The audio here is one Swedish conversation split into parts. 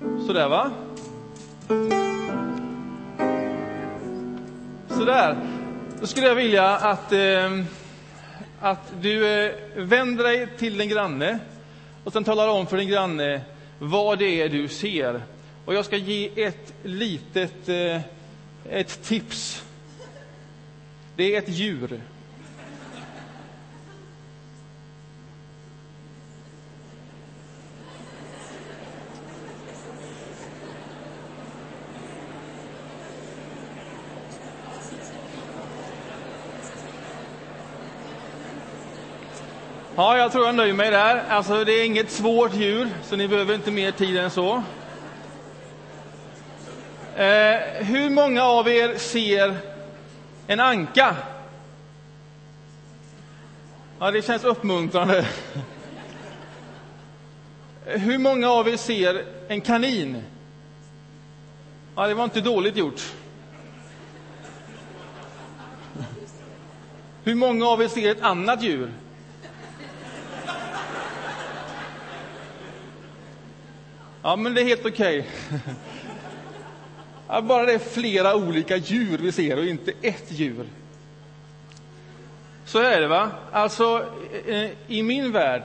Sådär va? Sådär. Då skulle jag vilja att, eh, att du eh, vänder dig till din granne och sen talar om för din granne vad det är du ser. Och jag ska ge ett litet eh, ett tips. Det är ett djur. Ja, jag tror jag nöjer mig där. Alltså, det är inget svårt djur, så ni behöver inte mer tid än så. Eh, hur många av er ser en anka? Ja, det känns uppmuntrande. Eh, hur många av er ser en kanin? Ja, det var inte dåligt gjort. Hur många av er ser ett annat djur? Ja, men det är helt okej. Okay. Bara det är flera olika djur vi ser och inte ett djur. Så är det, va? Alltså, eh, i min värld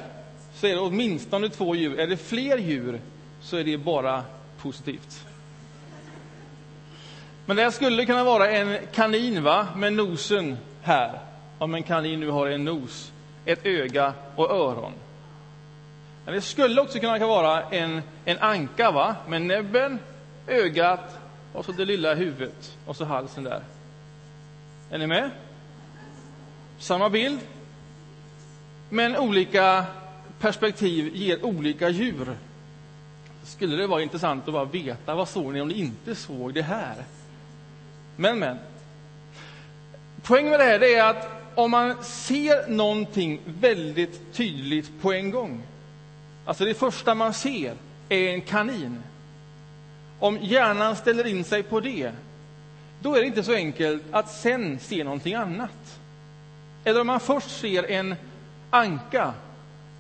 så är det åtminstone två djur. Är det fler djur så är det bara positivt. Men det skulle kunna vara en kanin va? med nosen här. Om en kanin nu har en nos, ett öga och öron. Men det skulle också kunna vara en, en anka va? med näbben, ögat och så det lilla huvudet och så halsen där. Är ni med? Samma bild, men olika perspektiv ger olika djur. Skulle det vara intressant att bara veta vad såg ni om ni inte såg det här? Men, men. Poängen med det här är att om man ser någonting väldigt tydligt på en gång Alltså det första man ser är en kanin. Om hjärnan ställer in sig på det, då är det inte så enkelt att sen se någonting annat. Eller om man först ser en anka,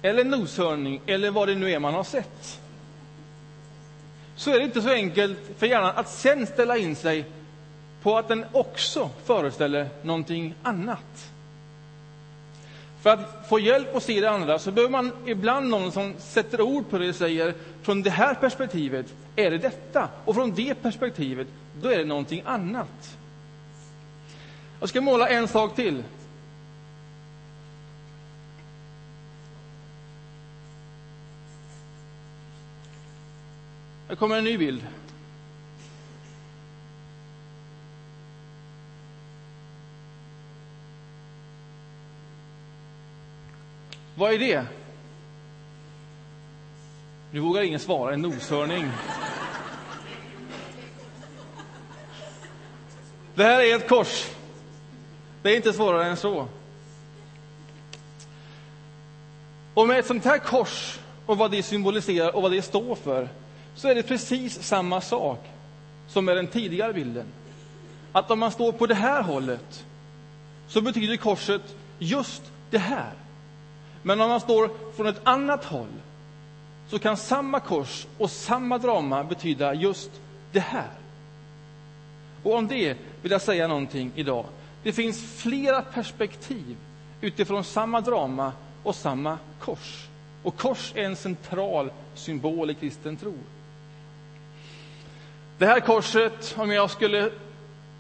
eller noshörning, eller vad det nu är man har sett. Så är det inte så enkelt för hjärnan att sen ställa in sig på att den också föreställer någonting annat. För att få hjälp att se det andra så behöver man ibland någon som sätter ord på det och säger från det här perspektivet är det detta och från det perspektivet då är det någonting annat. Jag ska måla en sak till. Här kommer en ny bild. Vad är det? Nu vågar ingen svara. En noshörning. Det här är ett kors. Det är inte svårare än så. Och med ett sånt här kors och vad det symboliserar och vad det står för så är det precis samma sak som med den tidigare bilden. Att om man står på det här hållet så betyder korset just det här. Men om man står från ett annat håll så kan samma kors och samma drama betyda just det här. Och om det vill jag säga någonting idag. Det finns flera perspektiv utifrån samma drama och samma kors. Och kors är en central symbol i kristen tro. Det här korset, om jag skulle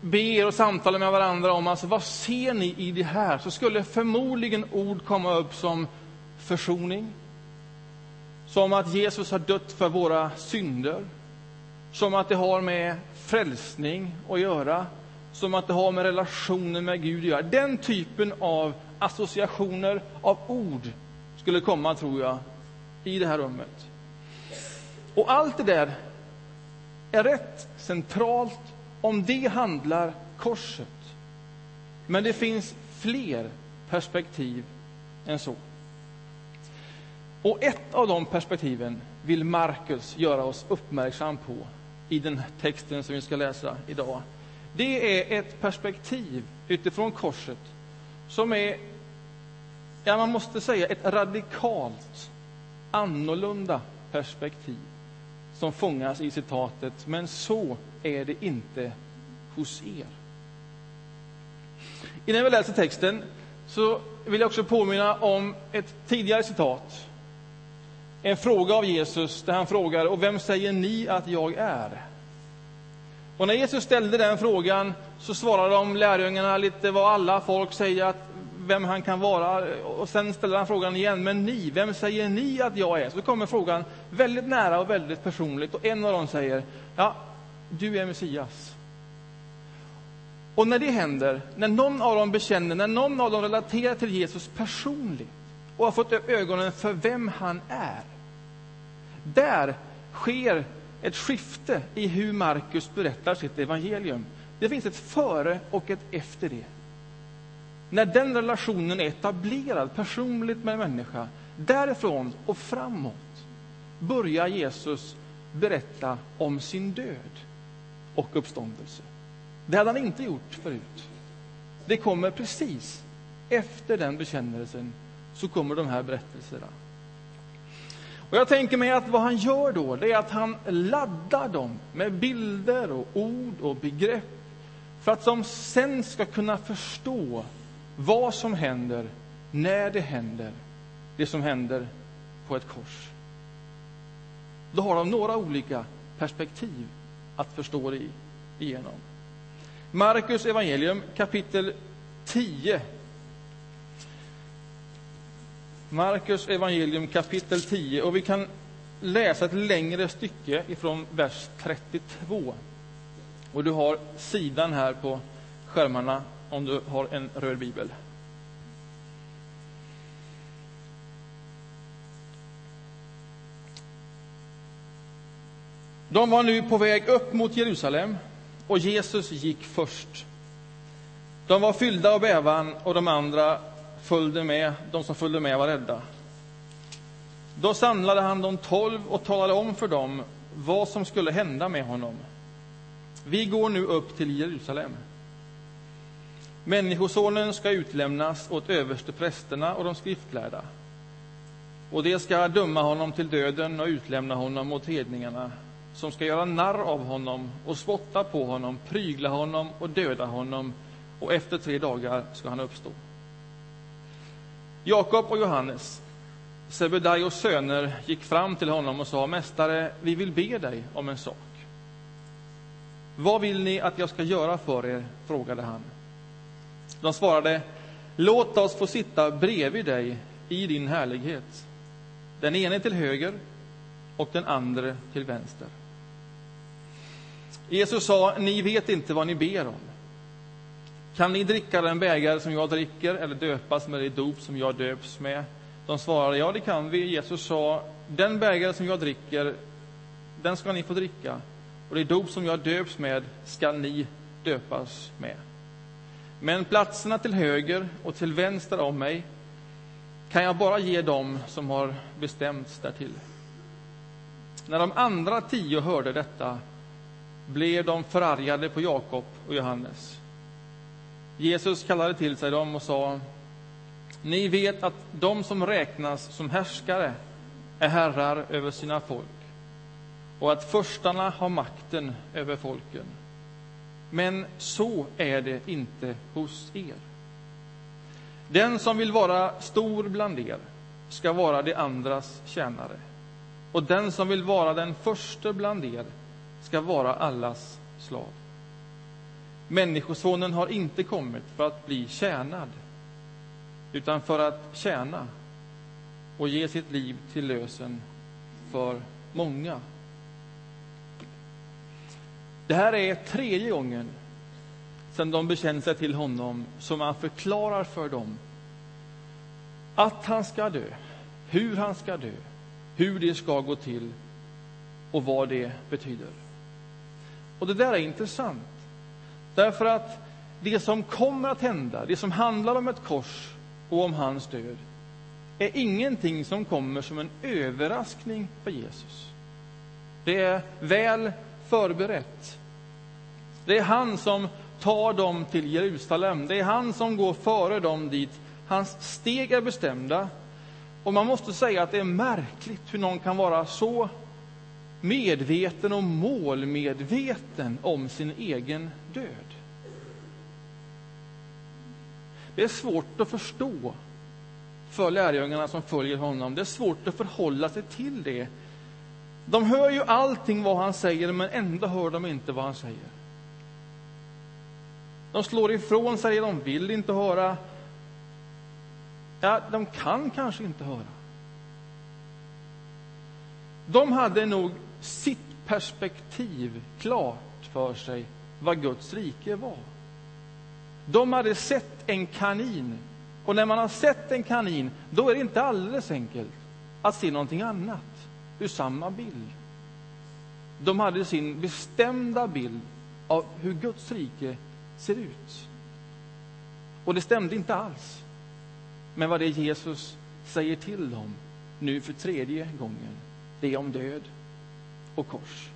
ber och samtalar med varandra om alltså, vad ser ni i det här, så skulle förmodligen ord komma upp som försoning, som att Jesus har dött för våra synder, som att det har med frälsning att göra, som att det har med relationen med Gud att göra. Den typen av associationer av ord skulle komma, tror jag, i det här rummet. Och allt det där är rätt centralt om det handlar korset. Men det finns fler perspektiv än så. Och ett av de perspektiven vill Markus göra oss uppmärksam på i den texten som vi ska läsa idag. Det är ett perspektiv utifrån korset som är, ja man måste säga ett radikalt annorlunda perspektiv som fångas i citatet, men så är det inte hos er. Innan vi läser texten så vill jag också påminna om ett tidigare citat. En fråga av Jesus där han frågar, och vem säger ni att jag är? Och när Jesus ställde den frågan så svarade de lärjungarna lite vad alla folk säger att vem han kan vara. Och sen ställer han frågan igen, men ni, vem säger ni att jag är? Så kommer frågan väldigt nära och väldigt personligt och en av dem säger, ja, du är Messias. Och när det händer, när någon av dem bekänner, när någon av dem relaterar till Jesus personligt och har fått upp ögonen för vem han är, där sker ett skifte i hur Markus berättar sitt evangelium. Det finns ett före och ett efter det. När den relationen är etablerad personligt med en människa, därifrån och framåt börjar Jesus berätta om sin död och uppståndelse. Det hade han inte gjort förut. Det kommer precis efter den bekännelsen, så kommer de här berättelserna. Och jag tänker mig att vad han gör då, det är att han laddar dem med bilder och ord och begrepp för att de sen ska kunna förstå vad som händer när det händer, det som händer på ett kors. Då har de några olika perspektiv att förstå det igenom. Markus evangelium kapitel 10. Markus evangelium kapitel 10 och vi kan läsa ett längre stycke ifrån vers 32. Och du har sidan här på skärmarna om du har en röd bibel. De var nu på väg upp mot Jerusalem och Jesus gick först. De var fyllda av bävan och de andra följde med. De som följde med var rädda. Då samlade han de tolv och talade om för dem vad som skulle hända med honom. Vi går nu upp till Jerusalem. Människosonen ska utlämnas åt översteprästerna och de skriftlärda. Och de ska döma honom till döden och utlämna honom åt hedningarna som ska göra narr av honom och spotta på honom, prygla honom och döda honom och efter tre dagar ska han uppstå. Jakob och Johannes, Sebedaios söner, gick fram till honom och sa Mästare, vi vill be dig om en sak. Vad vill ni att jag ska göra för er? frågade han. De svarade Låt oss få sitta bredvid dig i din härlighet, den ene till höger och den andra till vänster. Jesus sa, ni vet inte vad ni ber om. Kan ni dricka den bägare som jag dricker eller döpas med det dop som jag döps med? De svarade, ja det kan vi. Jesus sa, den bägare som jag dricker, den ska ni få dricka. Och det dop som jag döps med ska ni döpas med. Men platserna till höger och till vänster om mig kan jag bara ge dem som har bestämts därtill. När de andra tio hörde detta blev de förargade på Jakob och Johannes. Jesus kallade till sig dem och sa Ni vet att de som räknas som härskare är herrar över sina folk och att förstarna har makten över folken. Men så är det inte hos er. Den som vill vara stor bland er ska vara de andras tjänare och den som vill vara den första bland er ska vara allas slav. Människosonen har inte kommit för att bli tjänad utan för att tjäna och ge sitt liv till lösen för många. Det här är tredje gången sedan de bekänner sig till honom som han förklarar för dem att han ska dö, hur han ska dö, hur det ska gå till och vad det betyder. Och det där är intressant. Därför att det som kommer att hända, det som handlar om ett kors och om hans död, är ingenting som kommer som en överraskning för Jesus. Det är väl förberett. Det är han som tar dem till Jerusalem. Det är han som går före dem dit. Hans steg är bestämda. Och man måste säga att det är märkligt hur någon kan vara så medveten och målmedveten om sin egen död. Det är svårt att förstå för lärjungarna som följer honom. Det är svårt att förhålla sig till det. De hör ju allting vad han säger, men ändå hör de inte vad han säger. De slår ifrån sig, de vill inte höra. Ja, de kan kanske inte höra. De hade nog sitt perspektiv klart för sig vad Guds rike var. De hade sett en kanin. Och när man har sett en kanin, då är det inte alldeles enkelt att se någonting annat ur samma bild. De hade sin bestämda bild av hur Guds rike ser ut. Och det stämde inte alls med vad det Jesus säger till dem nu för tredje gången. Det är om död och kors.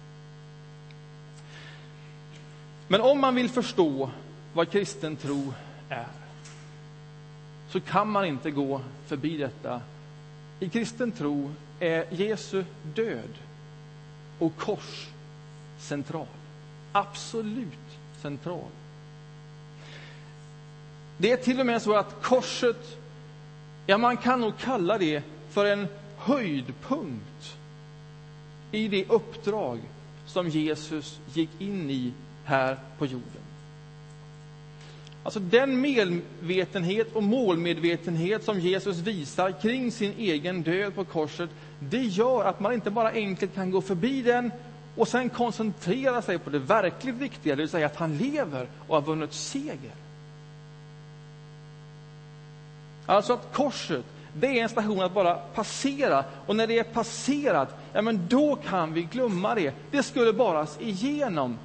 Men om man vill förstå vad kristen tro är så kan man inte gå förbi detta. I kristen tro är Jesu död och kors central. Absolut central. Det är till och med så att korset, ja man kan nog kalla det för en höjdpunkt i det uppdrag som Jesus gick in i här på jorden. Alltså den medvetenhet och målmedvetenhet som Jesus visar kring sin egen död på korset, det gör att man inte bara enkelt kan gå förbi den och sen koncentrera sig på det verkligt viktiga, det vill säga att han lever och har vunnit seger. Alltså att korset, det är en station att bara passera. Och när det är passerat, ja men då kan vi glömma det. Det skulle bara igenom.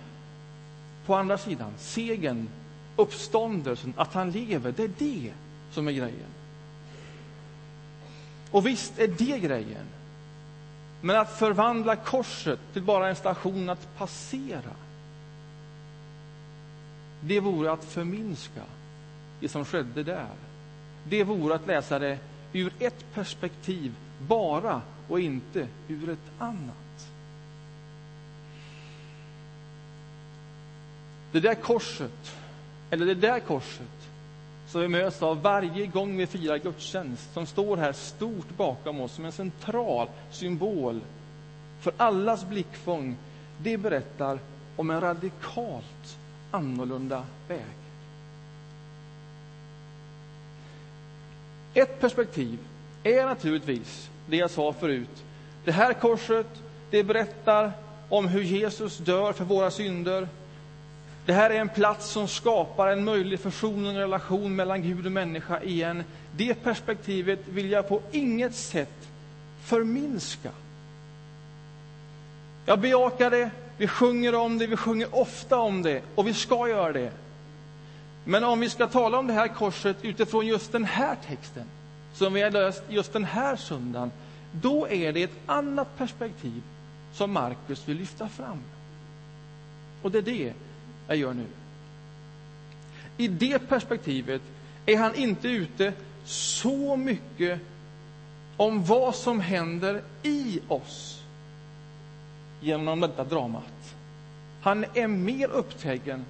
På andra sidan, segern, uppståndelsen, att han lever, det är det som är grejen. Och visst är det grejen. Men att förvandla korset till bara en station att passera, det vore att förminska det som skedde där det vore att läsa det ur ett perspektiv bara och inte ur ett annat. Det där korset, eller det där korset som vi möts av varje gång vi firar gudstjänst, som står här stort bakom oss som en central symbol för allas blickfång, det berättar om en radikalt annorlunda väg. Ett perspektiv är naturligtvis det jag sa förut. Det här korset, det berättar om hur Jesus dör för våra synder. Det här är en plats som skapar en möjlig försoning och relation mellan Gud och människa igen. Det perspektivet vill jag på inget sätt förminska. Jag bejakar det, vi sjunger om det, vi sjunger ofta om det och vi ska göra det. Men om vi ska tala om det här korset utifrån just den här texten, som vi har löst just den här söndagen, då är det ett annat perspektiv som Markus vill lyfta fram. Och det är det jag gör nu. I det perspektivet är han inte ute så mycket om vad som händer i oss genom detta dramat. Han är mer upptagen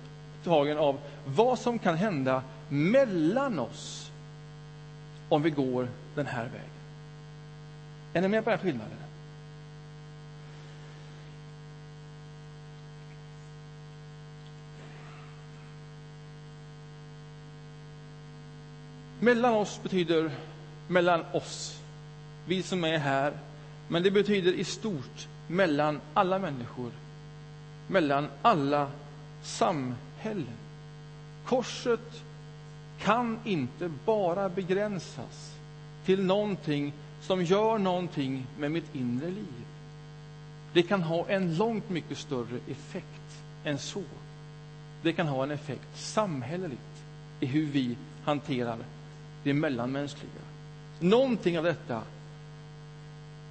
upptagen av vad som kan hända mellan oss om vi går den här vägen. Är ni med på den skillnaden? Mellan oss betyder mellan oss, vi som är här. Men det betyder i stort mellan alla människor, mellan alla samhällen. Korset kan inte bara begränsas till någonting som gör någonting med mitt inre liv. Det kan ha en långt mycket större effekt än så. Det kan ha en effekt samhälleligt i hur vi hanterar det mellanmänskliga. Någonting av detta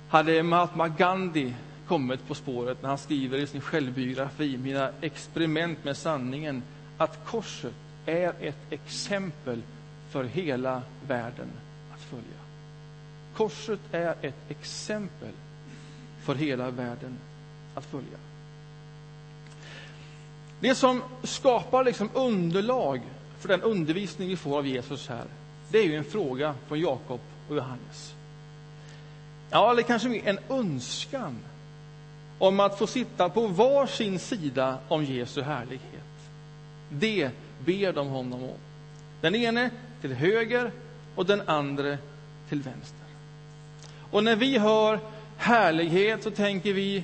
hade Mahatma Gandhi kommit på spåret när han skriver i sin självbiografi, Mina experiment med sanningen, att korset är ett exempel för hela världen att följa. Korset är ett exempel för hela världen att följa. Det som skapar liksom underlag för den undervisning vi får av Jesus här, det är ju en fråga från Jakob och Johannes. Ja, eller kanske mer en önskan om att få sitta på var sin sida om Jesu härlighet. Det ber de honom om. Den ene till höger och den andra till vänster. Och när vi hör härlighet så tänker vi,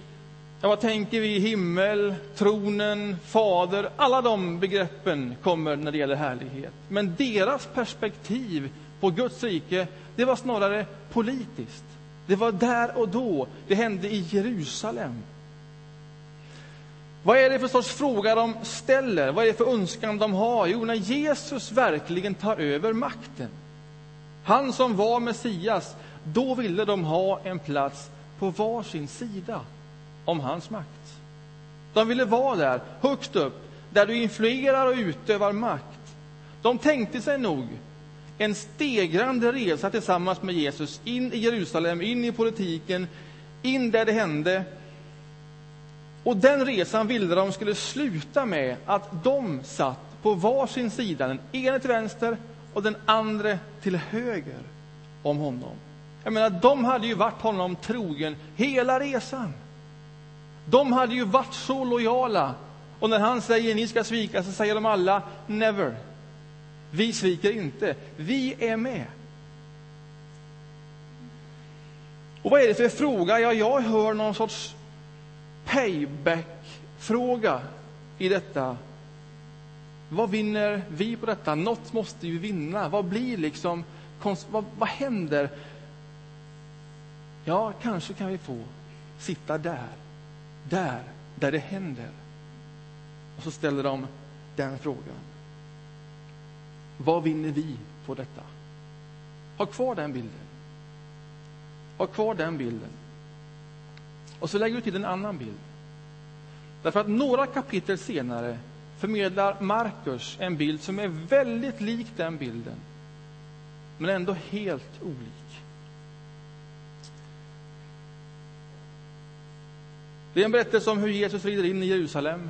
ja, vad tänker vi? Himmel, tronen, fader, alla de begreppen kommer när det gäller härlighet. Men deras perspektiv på Guds rike, det var snarare politiskt. Det var där och då. Det hände i Jerusalem. Vad är det för sorts fråga de ställer? Vad är det för önskan de har? Jo, när Jesus verkligen tar över makten. Han som var Messias, då ville de ha en plats på var sin sida om hans makt. De ville vara där, högst upp, där du influerar och utövar makt. De tänkte sig nog en stegrande resa tillsammans med Jesus in i Jerusalem, in i politiken, in där det hände. Och den resan ville de skulle sluta med att de satt på var sin sida, den ene till vänster och den andra till höger om honom. Jag menar, de hade ju varit honom trogen hela resan. De hade ju varit så lojala. Och när han säger ni ska svika så säger de alla never. Vi sviker inte. Vi är med. Och vad är det för fråga? Ja, jag hör någon sorts payback-fråga i detta. Vad vinner vi på detta? Något måste ju vinna. Vad blir liksom, vad, vad händer? Ja, kanske kan vi få sitta där, där, där det händer. Och så ställer de den frågan. Vad vinner vi på detta? Ha kvar den bilden. Ha kvar den bilden. Och så lägger du till en annan bild. Därför att några kapitel senare förmedlar Markus en bild som är väldigt lik den bilden, men ändå helt olik. Det är en berättelse om hur Jesus rider in i Jerusalem,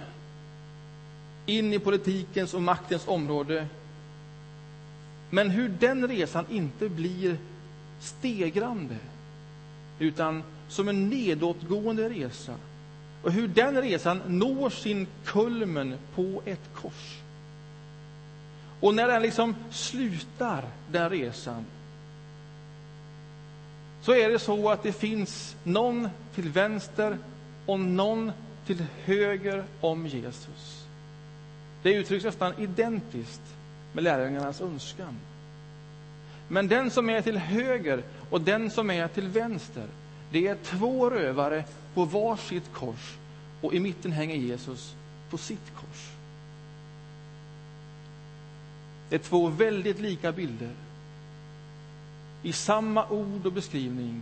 in i politikens och maktens område men hur den resan inte blir stegrande, utan som en nedåtgående resa. Och hur den resan når sin kulmen på ett kors. Och när den liksom slutar, den resan, så är det så att det finns någon till vänster och någon till höger om Jesus. Det uttrycks nästan identiskt med lärjungarnas önskan. Men den som är till höger och den som är till vänster, det är två rövare på var sitt kors och i mitten hänger Jesus på sitt kors. Det är två väldigt lika bilder i samma ord och beskrivning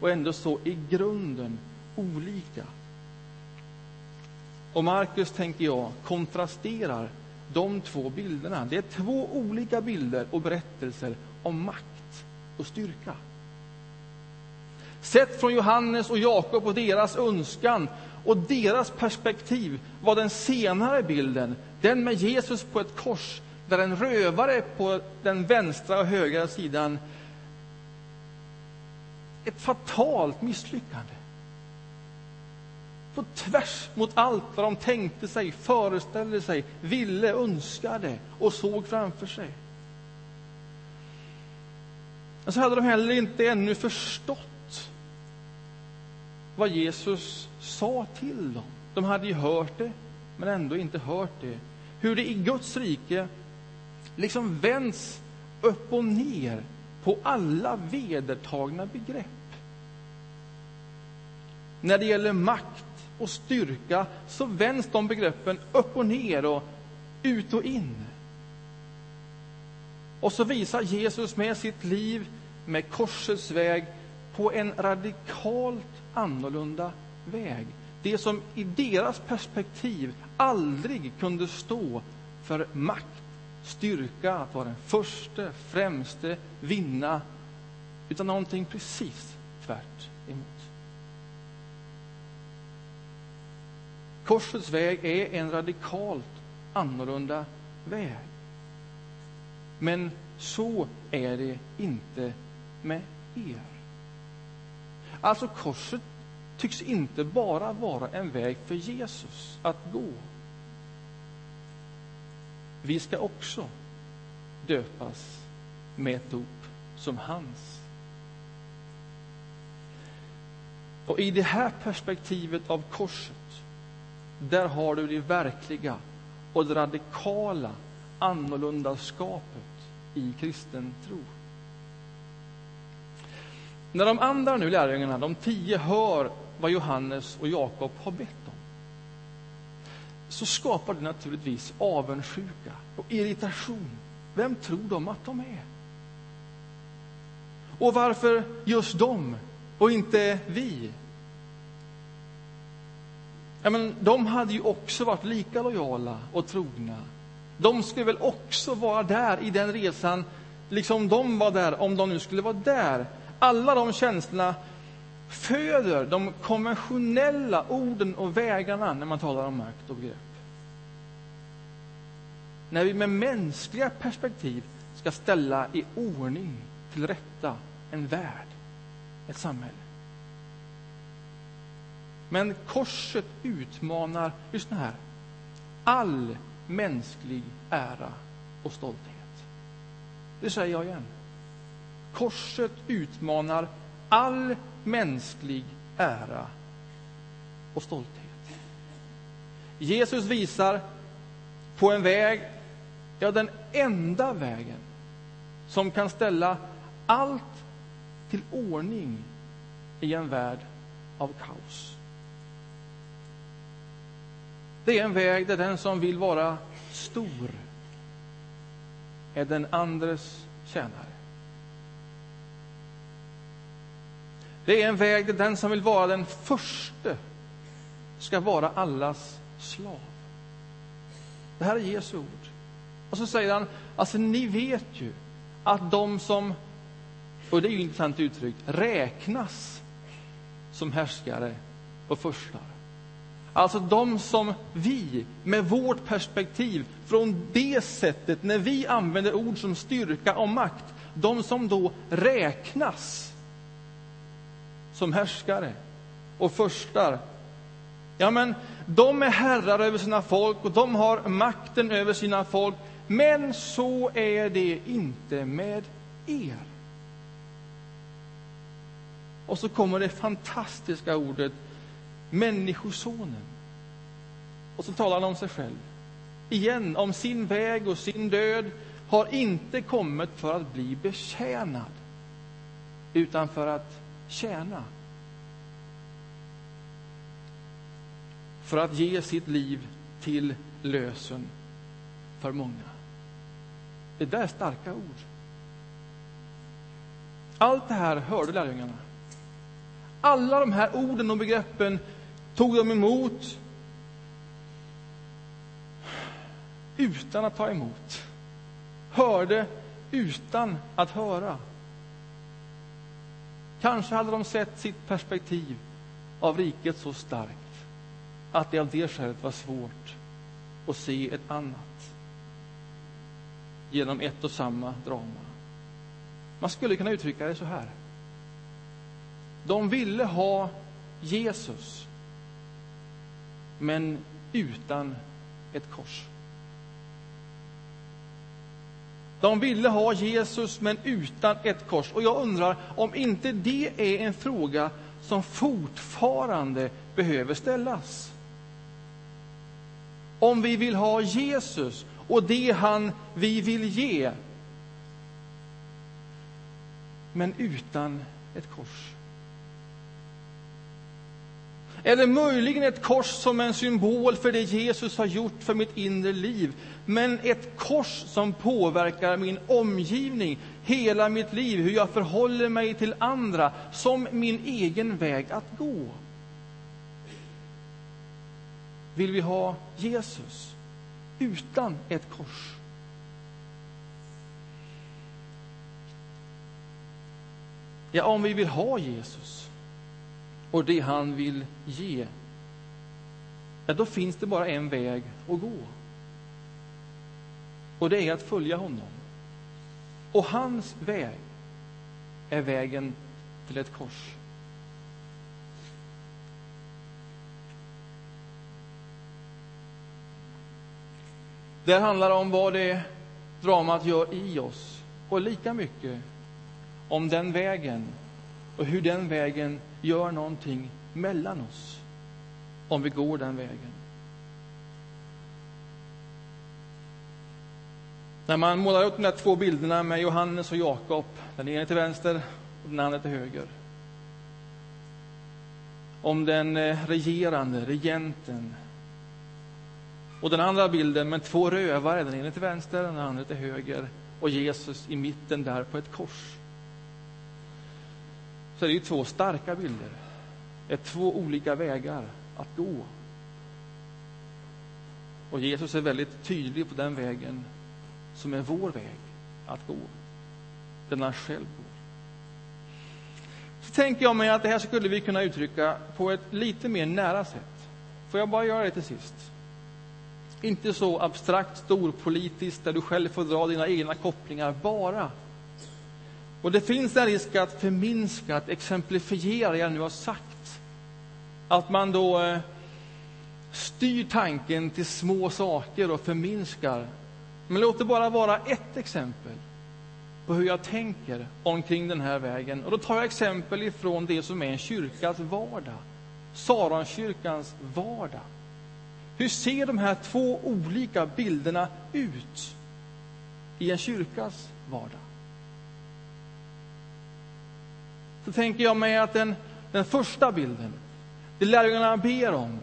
och ändå så i grunden olika. Och Markus, tänker jag, kontrasterar de två bilderna. Det är två olika bilder och berättelser om makt och styrka. Sett från Johannes och Jakob och deras önskan och deras perspektiv var den senare bilden, den med Jesus på ett kors, där en rövare på den vänstra och högra sidan, ett fatalt misslyckande på tvärs mot allt vad de tänkte sig, föreställde sig, ville, önskade och såg framför sig. Men så hade de heller inte ännu förstått vad Jesus sa till dem. De hade ju hört det, men ändå inte hört det. Hur det i Guds rike liksom vänds upp och ner på alla vedertagna begrepp. När det gäller makt och styrka så vänds de begreppen upp och ner och ut och in. Och så visar Jesus med sitt liv, med korsets väg, på en radikalt annorlunda väg. Det som i deras perspektiv aldrig kunde stå för makt, styrka, att vara den första, främste, vinna, utan någonting precis tvärt emot. Korsets väg är en radikalt annorlunda väg. Men så är det inte med er. Alltså, korset tycks inte bara vara en väg för Jesus att gå. Vi ska också döpas med ett dop som hans. Och i det här perspektivet av korset, där har du det verkliga och det radikala annorlundaskapet i kristen tro. När de andra nu lärjungarna, de tio, hör vad Johannes och Jakob har bett om så skapar det naturligtvis avundsjuka och irritation. Vem tror de att de är? Och varför just de och inte vi? Ja, men de hade ju också varit lika lojala och trogna. De skulle väl också vara där i den resan, liksom de var där, om de nu skulle vara där. Alla de känslorna föder de konventionella orden och vägarna när man talar om makt och begrepp. När vi med mänskliga perspektiv ska ställa i ordning till rätta en värld, ett samhälle. Men korset utmanar, lyssna här, all mänsklig ära och stolthet. Det säger jag igen. Korset utmanar all mänsklig ära och stolthet. Jesus visar på en väg, ja, den enda vägen som kan ställa allt till ordning i en värld av kaos. Det är en väg där den som vill vara stor är den andres tjänare. Det är en väg där den som vill vara den förste ska vara allas slav. Det här är Jesu ord. Och så säger han, alltså ni vet ju att de som, och det är ju intressant uttryckt, räknas som härskare och förstar. Alltså de som vi, med vårt perspektiv, från det sättet, när vi använder ord som styrka och makt, de som då räknas som härskare och förstar. Ja, men de är herrar över sina folk och de har makten över sina folk. Men så är det inte med er. Och så kommer det fantastiska ordet Människosonen. Och så talar han om sig själv. Igen, om sin väg och sin död har inte kommit för att bli betjänad, utan för att tjäna. För att ge sitt liv till lösen för många. Det där är starka ord. Allt det här hörde lärjungarna. Alla de här orden och begreppen tog de emot utan att ta emot. Hörde utan att höra. Kanske hade de sett sitt perspektiv av riket så starkt att det av det skälet var svårt att se ett annat genom ett och samma drama. Man skulle kunna uttrycka det så här. De ville ha Jesus, men utan ett kors. De ville ha Jesus, men utan ett kors. Och jag undrar om inte det är en fråga som fortfarande behöver ställas. Om vi vill ha Jesus och det han vi vill ge, men utan ett kors. Eller möjligen ett kors som en symbol för det Jesus har gjort för mitt inre liv. Men ett kors som påverkar min omgivning, hela mitt liv, hur jag förhåller mig till andra, som min egen väg att gå. Vill vi ha Jesus utan ett kors? Ja, om vi vill ha Jesus och det han vill ge, ja, då finns det bara en väg att gå. Och det är att följa honom. Och hans väg är vägen till ett kors. Det handlar om vad det dramat gör i oss och lika mycket om den vägen och hur den vägen gör någonting mellan oss om vi går den vägen. När man målar upp de där två bilderna med Johannes och Jakob, den ena till vänster och den andra till höger. Om den eh, regerande, regenten. Och den andra bilden med två rövare, den ena till vänster och den andra till höger. Och Jesus i mitten där på ett kors. Så det är ju två starka bilder. Det är två olika vägar att gå. Och Jesus är väldigt tydlig på den vägen som är vår väg att gå. Den han själv går. Så tänker jag mig att det här skulle vi kunna uttrycka på ett lite mer nära sätt. Får jag bara göra det till sist? Inte så abstrakt, storpolitiskt, där du själv får dra dina egna kopplingar, bara. Och det finns en risk att förminska, att exemplifiera det jag nu har sagt. Att man då eh, styr tanken till små saker och förminskar men låt det bara vara ett exempel på hur jag tänker omkring den här vägen. Och då tar jag exempel ifrån det som är en kyrkas vardag. Saronkyrkans vardag. Hur ser de här två olika bilderna ut i en kyrkas vardag? Så tänker jag mig att den, den första bilden, det lärjungarna ber om,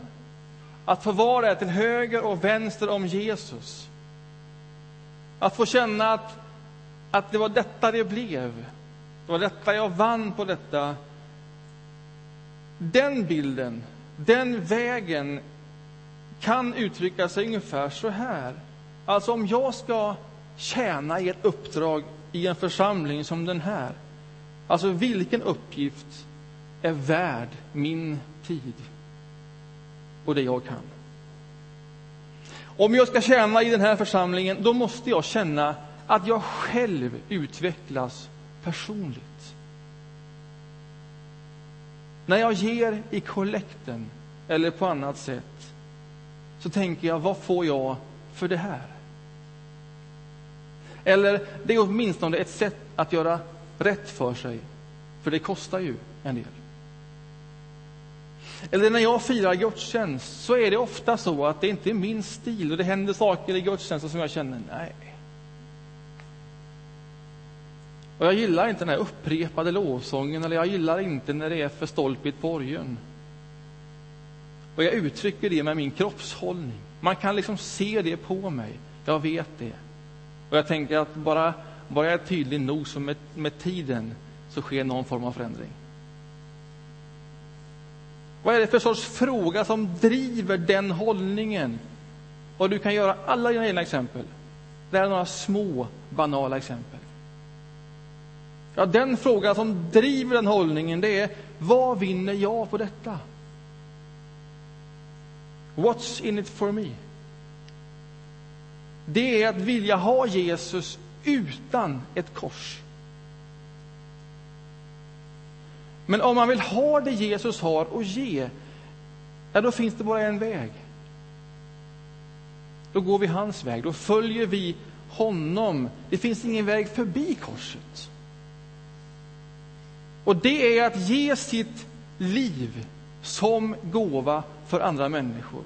att få vara där till höger och vänster om Jesus, att få känna att, att det var detta det blev. Det var detta jag vann på detta. Den bilden, den vägen kan uttrycka sig ungefär så här. Alltså om jag ska tjäna i ett uppdrag i en församling som den här. Alltså vilken uppgift är värd min tid och det jag kan? Om jag ska tjäna i den här församlingen, då måste jag känna att jag själv utvecklas personligt. När jag ger i kollekten eller på annat sätt så tänker jag, vad får jag för det här? Eller det är åtminstone ett sätt att göra rätt för sig, för det kostar ju en del. Eller när jag firar gudstjänst så är det ofta så att det inte är min stil och det händer saker i gudstjänsten som jag känner, nej. Och jag gillar inte den här upprepade lovsången eller jag gillar inte när det är för stolpigt på orgeln. Och jag uttrycker det med min kroppshållning. Man kan liksom se det på mig. Jag vet det. Och jag tänker att bara, bara jag är tydlig nog så med, med tiden så sker någon form av förändring. Vad är det för sorts fråga som driver den hållningen? Och du kan göra alla dina egna exempel. Det här är några små, banala exempel. Ja, den fråga som driver den hållningen, det är vad vinner jag på detta? What's in it for me? Det är att vilja ha Jesus utan ett kors. Men om man vill ha det Jesus har att ge, ja, då finns det bara en väg. Då går vi hans väg, då följer vi honom. Det finns ingen väg förbi korset. Och det är att ge sitt liv som gåva för andra människor.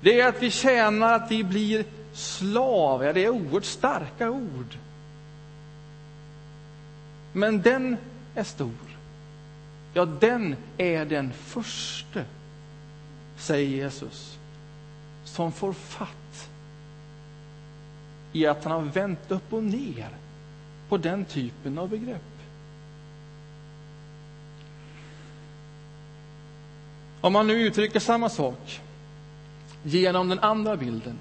Det är att vi tjänar, att vi blir slav. Ja, det är oerhört starka ord. Men den är stor ja, den är den första, säger Jesus, som får fatt i att han har vänt upp och ner på den typen av begrepp. Om man nu uttrycker samma sak genom den andra bilden,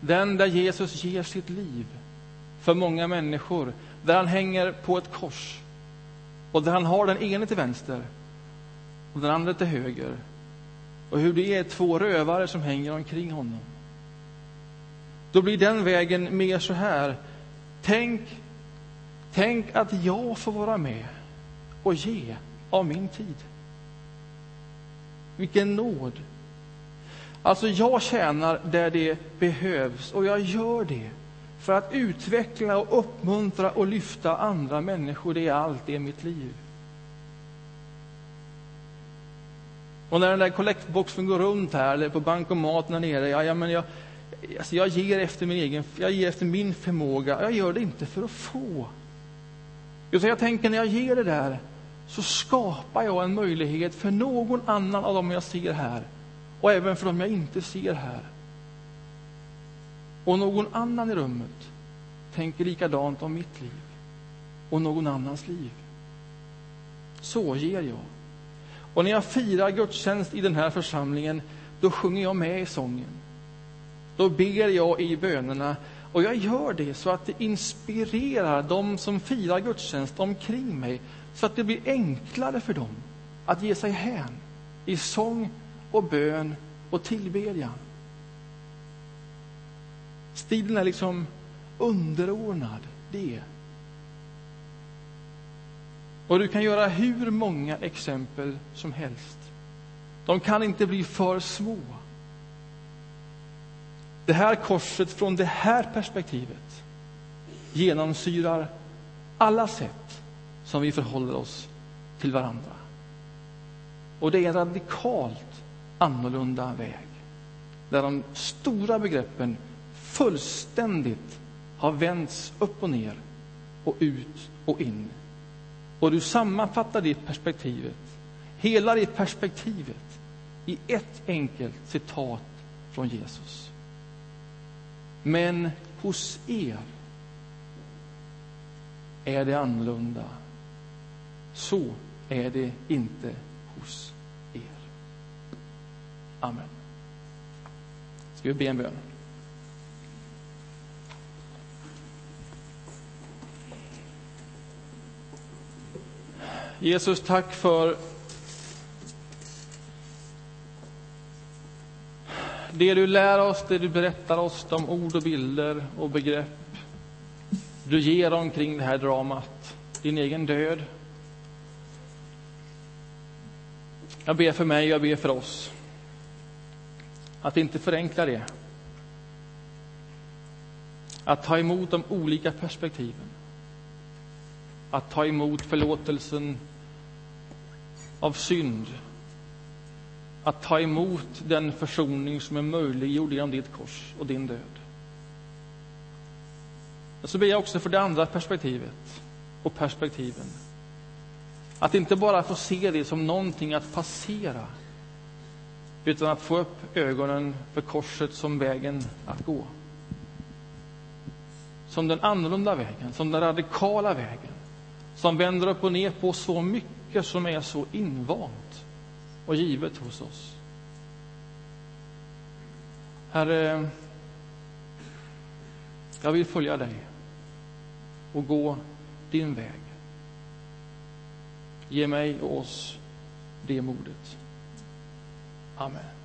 den där Jesus ger sitt liv för många människor, där han hänger på ett kors, och där han har den ene till vänster och den andra till höger. och hur det är två rövare som hänger omkring honom. Då blir den vägen mer så här. Tänk, tänk att jag får vara med och ge av min tid. Vilken nåd! Alltså, jag tjänar där det behövs och jag gör det för att utveckla och uppmuntra och lyfta andra människor. Det är allt i mitt liv. Och när den där kollektboxen går runt här, eller på bankomaten här nere, ja, ja, men jag, alltså jag, ger efter min egen, jag ger efter min förmåga. Jag gör det inte för att få. Utan jag tänker när jag ger det där, så skapar jag en möjlighet för någon annan av dem jag ser här, och även för dem jag inte ser här. Och någon annan i rummet tänker likadant om mitt liv och någon annans liv. Så ger jag. Och när jag firar gudstjänst i den här församlingen, då sjunger jag med i sången. Då ber jag i bönerna och jag gör det så att det inspirerar de som firar gudstjänst omkring mig, så att det blir enklare för dem att ge sig hän i sång och bön och tillbedjan. Stilen är liksom underordnad det. Och du kan göra hur många exempel som helst. De kan inte bli för små. Det här korset från det här perspektivet genomsyrar alla sätt som vi förhåller oss till varandra. Och det är radikalt annorlunda väg där de stora begreppen fullständigt har vänts upp och ner och ut och in. Och du sammanfattar det perspektivet, hela det perspektivet, i ett enkelt citat från Jesus. Men hos er är det annorlunda. Så är det inte hos er. Amen. Ska vi be en bön? Jesus, tack för det du lär oss, det du berättar oss, de ord och bilder och begrepp du ger omkring det här dramat, din egen död. Jag ber för mig, jag ber för oss, att inte förenkla det. Att ta emot de olika perspektiven. Att ta emot förlåtelsen av synd. Att ta emot den försoning som är möjliggjord genom ditt kors och din död. Men så ber jag också för det andra perspektivet och perspektiven. Att inte bara få se det som någonting att passera utan att få upp ögonen för korset som vägen att gå. Som den annorlunda vägen, som den radikala vägen som vänder upp och ner på så mycket som är så invant och givet hos oss. Herre, jag vill följa dig och gå din väg. Ge mig och oss det modet. Amen.